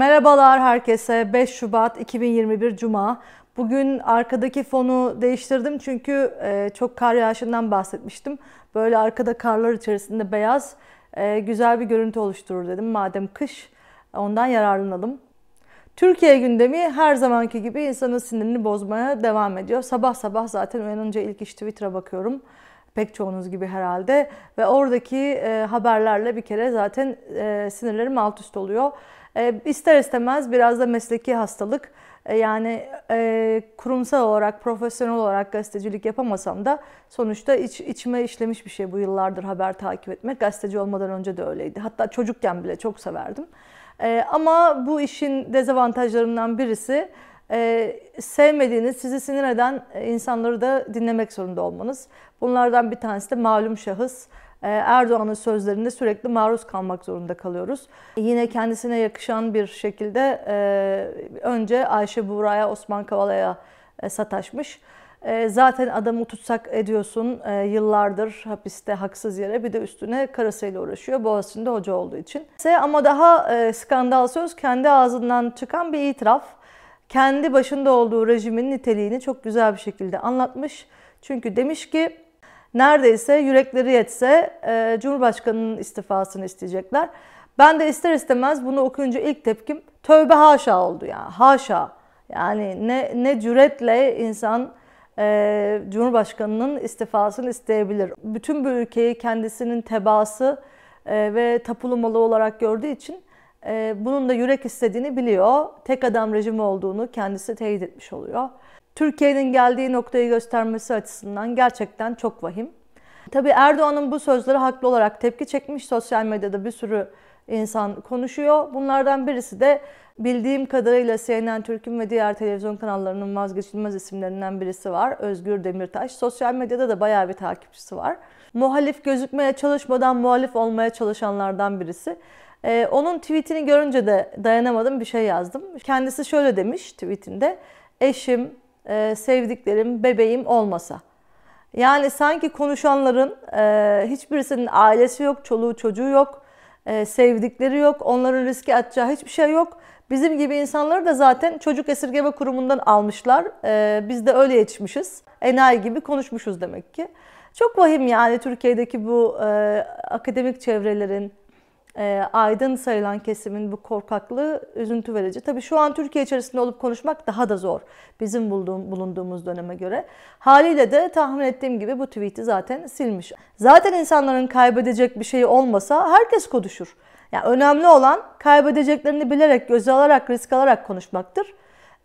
Merhabalar herkese. 5 Şubat 2021 Cuma. Bugün arkadaki fonu değiştirdim çünkü e, çok kar yağışından bahsetmiştim. Böyle arkada karlar içerisinde beyaz e, güzel bir görüntü oluşturur dedim. Madem kış ondan yararlanalım. Türkiye gündemi her zamanki gibi insanın sinirini bozmaya devam ediyor. Sabah sabah zaten uyanınca ilk iş Twitter'a bakıyorum. Pek çoğunuz gibi herhalde. Ve oradaki e, haberlerle bir kere zaten sinirlerim alt üst oluyor. E, ister istemez biraz da mesleki hastalık. E, yani e, kurumsal olarak, profesyonel olarak gazetecilik yapamasam da sonuçta iç, içime işlemiş bir şey bu yıllardır haber takip etmek. Gazeteci olmadan önce de öyleydi. Hatta çocukken bile çok severdim. E, ama bu işin dezavantajlarından birisi e, sevmediğiniz, sizi sinir eden insanları da dinlemek zorunda olmanız. Bunlardan bir tanesi de malum şahıs. Ee, Erdoğan'ın sözlerinde sürekli maruz kalmak zorunda kalıyoruz. Yine kendisine yakışan bir şekilde e, önce Ayşe Buğra'ya, Osman Kavala'ya e, sataşmış. E, zaten adamı tutsak ediyorsun yıllardır hapiste haksız yere bir de üstüne karısıyla uğraşıyor Boğaziçi'nde hoca olduğu için. Ama daha skandal söz kendi ağzından çıkan bir itiraf. Kendi başında olduğu rejimin niteliğini çok güzel bir şekilde anlatmış. Çünkü demiş ki neredeyse yürekleri yetse e, Cumhurbaşkanı'nın istifasını isteyecekler. Ben de ister istemez bunu okuyunca ilk tepkim tövbe haşa oldu yani haşa. Yani ne, ne cüretle insan e, Cumhurbaşkanı'nın istifasını isteyebilir. Bütün bu ülkeyi kendisinin tebaası e, ve tapulu malı olarak gördüğü için e, bunun da yürek istediğini biliyor. Tek adam rejimi olduğunu kendisi teyit etmiş oluyor. Türkiye'nin geldiği noktayı göstermesi açısından gerçekten çok vahim. Tabii Erdoğan'ın bu sözleri haklı olarak tepki çekmiş. Sosyal medyada bir sürü insan konuşuyor. Bunlardan birisi de bildiğim kadarıyla CNN Türk'ün ve diğer televizyon kanallarının vazgeçilmez isimlerinden birisi var. Özgür Demirtaş. Sosyal medyada da bayağı bir takipçisi var. Muhalif gözükmeye çalışmadan muhalif olmaya çalışanlardan birisi. Ee, onun tweetini görünce de dayanamadım bir şey yazdım. Kendisi şöyle demiş tweetinde. Eşim, e, sevdiklerim, bebeğim olmasa. Yani sanki konuşanların e, hiçbirisinin ailesi yok, çoluğu çocuğu yok, e, sevdikleri yok, onların riske atacağı hiçbir şey yok. Bizim gibi insanları da zaten çocuk esirgeme kurumundan almışlar. E, biz de öyle yetişmişiz. Enayi gibi konuşmuşuz demek ki. Çok vahim yani Türkiye'deki bu e, akademik çevrelerin, e, aydın sayılan kesimin bu korkaklığı üzüntü verici. Tabii şu an Türkiye içerisinde olup konuşmak daha da zor bizim bulduğum, bulunduğumuz döneme göre. Haliyle de tahmin ettiğim gibi bu tweet'i zaten silmiş. Zaten insanların kaybedecek bir şey olmasa herkes konuşur. Yani önemli olan kaybedeceklerini bilerek, göze alarak, risk alarak konuşmaktır.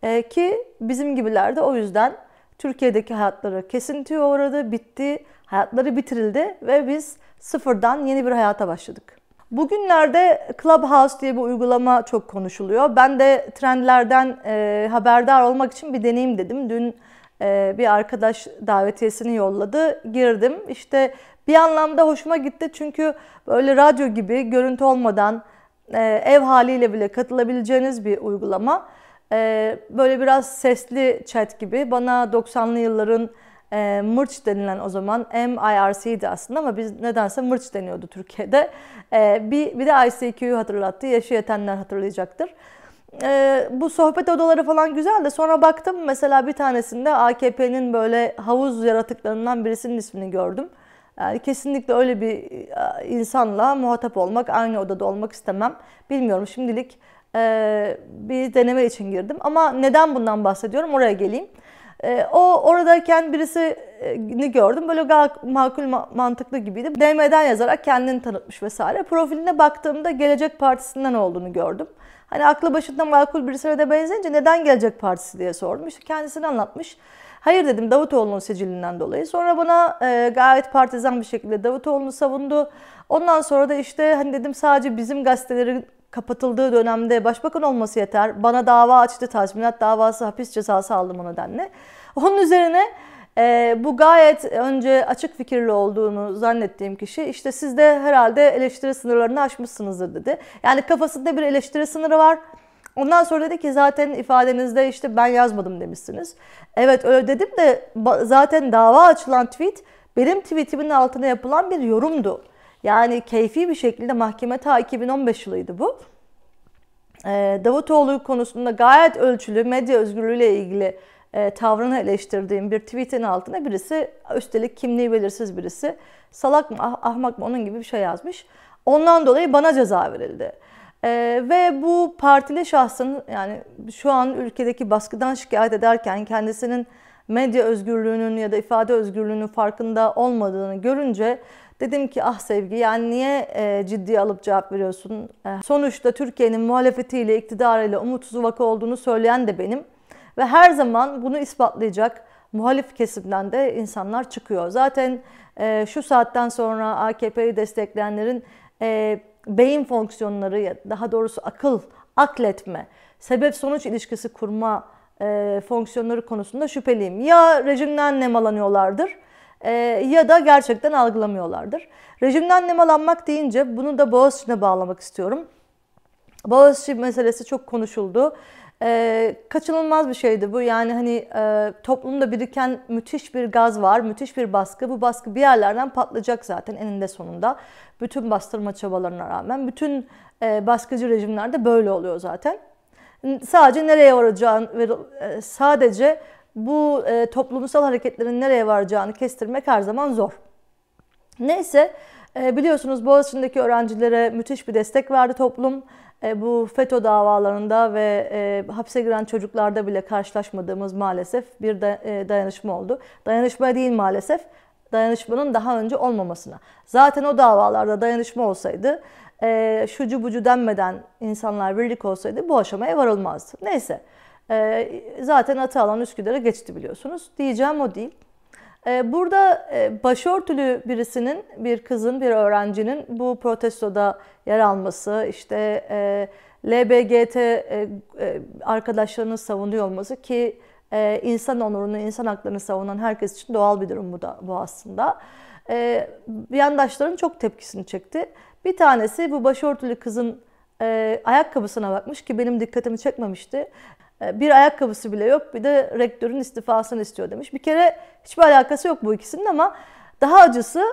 E, ki bizim gibiler de o yüzden Türkiye'deki hayatları kesintiye uğradı, bitti, hayatları bitirildi ve biz sıfırdan yeni bir hayata başladık. Bugünlerde Clubhouse diye bir uygulama çok konuşuluyor. Ben de trendlerden e, haberdar olmak için bir deneyim dedim. Dün e, bir arkadaş davetiyesini yolladı. Girdim. İşte bir anlamda hoşuma gitti çünkü böyle radyo gibi görüntü olmadan e, ev haliyle bile katılabileceğiniz bir uygulama. E, böyle biraz sesli chat gibi bana 90'lı yılların e, Mırç denilen o zaman MIRC'ydi aslında ama biz nedense Mırç deniyordu Türkiye'de. E, bir, bir de ICQ'yu hatırlattı. Yaşı yetenler hatırlayacaktır. E, bu sohbet odaları falan güzel de sonra baktım mesela bir tanesinde AKP'nin böyle havuz yaratıklarından birisinin ismini gördüm. Yani kesinlikle öyle bir e, insanla muhatap olmak, aynı odada olmak istemem. Bilmiyorum şimdilik e, bir deneme için girdim. Ama neden bundan bahsediyorum oraya geleyim. E, o oradayken birisini gördüm. Böyle gayet makul mantıklı gibiydi. DM'den yazarak kendini tanıtmış vesaire. Profiline baktığımda Gelecek Partisi'nden olduğunu gördüm. Hani aklı başında makul birisine de benzeyince neden Gelecek Partisi diye sordum. İşte kendisini anlatmış. Hayır dedim Davutoğlu'nun sicilinden dolayı. Sonra bana e, gayet partizan bir şekilde Davutoğlu'nu savundu. Ondan sonra da işte hani dedim sadece bizim gazetelerin kapatıldığı dönemde başbakan olması yeter. Bana dava açtı, tazminat davası, hapis cezası aldım o nedenle. Onun üzerine e, bu gayet önce açık fikirli olduğunu zannettiğim kişi işte siz de herhalde eleştiri sınırlarını aşmışsınızdır dedi. Yani kafasında bir eleştiri sınırı var. Ondan sonra dedi ki zaten ifadenizde işte ben yazmadım demişsiniz. Evet öyle dedim de zaten dava açılan tweet benim tweetimin altına yapılan bir yorumdu. Yani keyfi bir şekilde mahkeme ta 2015 yılıydı bu. e, Davutoğlu konusunda gayet ölçülü medya özgürlüğüyle ilgili e, tavrını eleştirdiğim bir tweetin altına birisi üstelik kimliği belirsiz birisi salak mı ah, ahmak mı onun gibi bir şey yazmış. Ondan dolayı bana ceza verildi. Ee, ve bu partili şahsın yani şu an ülkedeki baskıdan şikayet ederken kendisinin medya özgürlüğünün ya da ifade özgürlüğünün farkında olmadığını görünce dedim ki ah sevgi yani niye e, ciddiye alıp cevap veriyorsun? E, sonuçta Türkiye'nin muhalefetiyle, iktidarıyla umutsuz vaka olduğunu söyleyen de benim. Ve her zaman bunu ispatlayacak muhalif kesimden de insanlar çıkıyor. Zaten e, şu saatten sonra AKP'yi destekleyenlerin e, beyin fonksiyonları, daha doğrusu akıl, akletme, sebep-sonuç ilişkisi kurma e, fonksiyonları konusunda şüpheliyim. Ya rejimden nemalanıyorlardır e, ya da gerçekten algılamıyorlardır. Rejimden nemalanmak deyince bunu da Boğaziçi'ne bağlamak istiyorum. Boğaziçi meselesi çok konuşuldu. E, kaçınılmaz bir şeydi bu. Yani hani e, toplumda biriken müthiş bir gaz var, müthiş bir baskı. Bu baskı bir yerlerden patlayacak zaten eninde sonunda. Bütün bastırma çabalarına rağmen. Bütün e, baskıcı rejimlerde böyle oluyor zaten. Sadece nereye varacağını ve e, sadece bu e, toplumsal hareketlerin nereye varacağını kestirmek her zaman zor. Neyse e, biliyorsunuz Boğaziçi'ndeki öğrencilere müthiş bir destek verdi toplum. E, bu FETÖ davalarında ve e, hapse giren çocuklarda bile karşılaşmadığımız maalesef bir de, e, dayanışma oldu. Dayanışma değil maalesef, dayanışmanın daha önce olmamasına. Zaten o davalarda dayanışma olsaydı, e, şucu bucu denmeden insanlar birlik olsaydı bu aşamaya varılmazdı. Neyse, e, zaten Atalan Üsküdar'a geçti biliyorsunuz. Diyeceğim o değil. Ee, burada e, başörtülü birisinin, bir kızın, bir öğrencinin bu protestoda yer alması, işte e, LBGT e, arkadaşlarını savunuyor olması ki insan onurunu, insan haklarını savunan herkes için doğal bir durum bu da bu aslında. Yandaşların çok tepkisini çekti. Bir tanesi bu başörtülü kızın ayakkabısına bakmış ki benim dikkatimi çekmemişti. E, bir ayakkabısı bile yok bir de rektörün istifasını istiyor demiş. Bir kere hiçbir alakası yok bu ikisinin ama daha acısı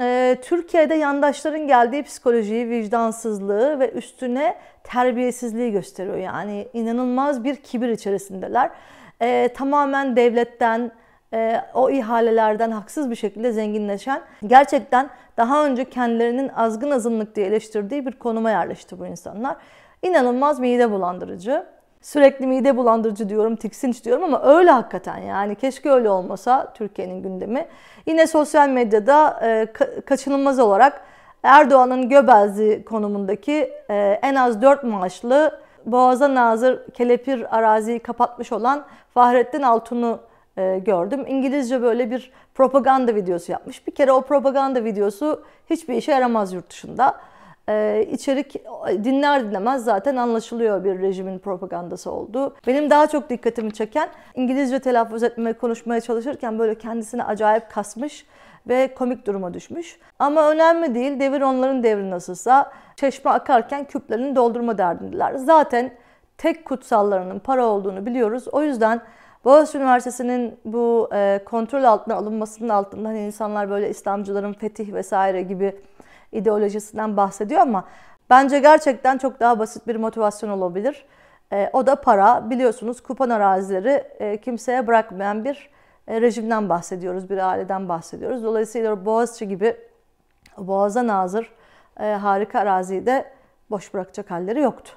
e, Türkiye'de yandaşların geldiği psikolojiyi, vicdansızlığı ve üstüne terbiyesizliği gösteriyor. Yani inanılmaz bir kibir içerisindeler. E, tamamen devletten, e, o ihalelerden haksız bir şekilde zenginleşen, gerçekten daha önce kendilerinin azgın azınlık diye eleştirdiği bir konuma yerleşti bu insanlar. İnanılmaz mide bulandırıcı. Sürekli mide bulandırıcı diyorum, tiksinç diyorum ama öyle hakikaten yani. Keşke öyle olmasa Türkiye'nin gündemi. Yine sosyal medyada e, kaçınılmaz olarak Erdoğan'ın Göbelzi konumundaki e, en az 4 maaşlı Boğaz'a nazır kelepir araziyi kapatmış olan Fahrettin Altun'u e, gördüm. İngilizce böyle bir propaganda videosu yapmış. Bir kere o propaganda videosu hiçbir işe yaramaz yurt dışında e, içerik dinler dinlemez zaten anlaşılıyor bir rejimin propagandası olduğu. Benim daha çok dikkatimi çeken İngilizce telaffuz etmeye, konuşmaya çalışırken böyle kendisini acayip kasmış ve komik duruma düşmüş. Ama önemli değil. Devir onların devri nasılsa. Çeşme akarken küplerini doldurma derdindeler. Zaten tek kutsallarının para olduğunu biliyoruz. O yüzden Boğaziçi Üniversitesi'nin bu e, kontrol altına alınmasının altında hani insanlar böyle İslamcıların fetih vesaire gibi ideolojisinden bahsediyor ama bence gerçekten çok daha basit bir motivasyon olabilir. E, o da para. Biliyorsunuz kupon arazileri e, kimseye bırakmayan bir e, rejimden bahsediyoruz, bir aileden bahsediyoruz. Dolayısıyla Boğaziçi gibi Boğaz'a nazır e, harika araziyi de boş bırakacak halleri yoktu.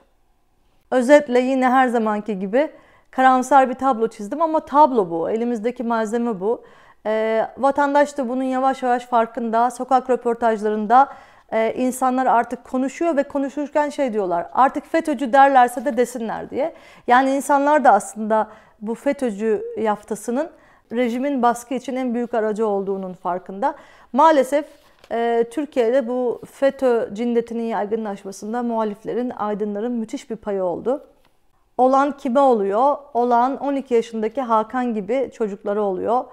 Özetle yine her zamanki gibi karamsar bir tablo çizdim ama tablo bu. Elimizdeki malzeme bu. E, vatandaş da bunun yavaş yavaş farkında. Sokak röportajlarında e, insanlar artık konuşuyor ve konuşurken şey diyorlar. Artık FETÖ'cü derlerse de desinler diye. Yani insanlar da aslında bu FETÖ'cü yaftasının rejimin baskı için en büyük aracı olduğunun farkında. Maalesef e, Türkiye'de bu FETÖ cinnetinin yaygınlaşmasında muhaliflerin, aydınların müthiş bir payı oldu. Olan kime oluyor? Olan 12 yaşındaki Hakan gibi çocukları oluyor.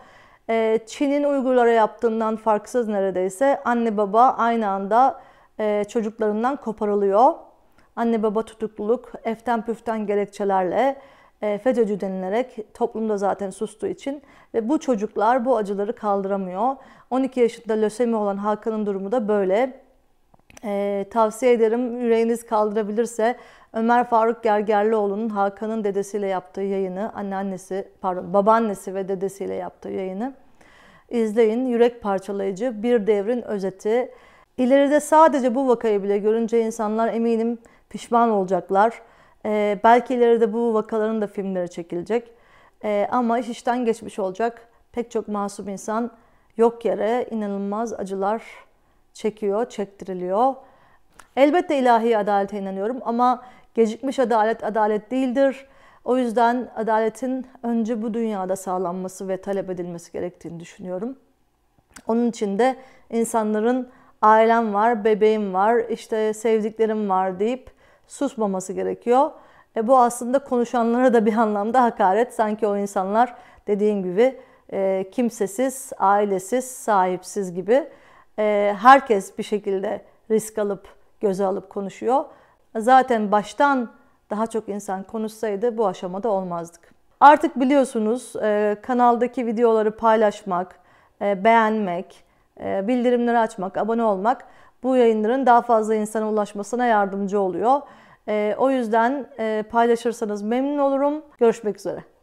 Ee, Çin'in Uygurlara yaptığından farksız neredeyse anne baba aynı anda e, çocuklarından koparılıyor. Anne baba tutukluluk eften püften gerekçelerle e, FETÖ'cü denilerek toplumda zaten sustuğu için ve bu çocuklar bu acıları kaldıramıyor. 12 yaşında lösemi olan Hakan'ın durumu da böyle. Ee, tavsiye ederim yüreğiniz kaldırabilirse Ömer Faruk Gergerlioğlu'nun Hakan'ın dedesiyle yaptığı yayını, anneannesi, pardon babaannesi ve dedesiyle yaptığı yayını izleyin. Yürek parçalayıcı bir devrin özeti. İleride sadece bu vakayı bile görünce insanlar eminim pişman olacaklar. Ee, belki ileride bu vakaların da filmleri çekilecek. Ee, ama iş işten geçmiş olacak. Pek çok masum insan yok yere inanılmaz acılar çekiyor, çektiriliyor. Elbette ilahi adalete inanıyorum ama gecikmiş adalet adalet değildir. O yüzden adaletin önce bu dünyada sağlanması ve talep edilmesi gerektiğini düşünüyorum. Onun için de insanların ailem var, bebeğim var, işte sevdiklerim var deyip susmaması gerekiyor. E bu aslında konuşanlara da bir anlamda hakaret. Sanki o insanlar dediğim gibi e, kimsesiz, ailesiz, sahipsiz gibi e, herkes bir şekilde risk alıp göze alıp konuşuyor. Zaten baştan daha çok insan konuşsaydı bu aşamada olmazdık. Artık biliyorsunuz e, kanaldaki videoları paylaşmak, e, beğenmek, e, bildirimleri açmak, abone olmak bu yayınların daha fazla insana ulaşmasına yardımcı oluyor. O yüzden paylaşırsanız memnun olurum. Görüşmek üzere.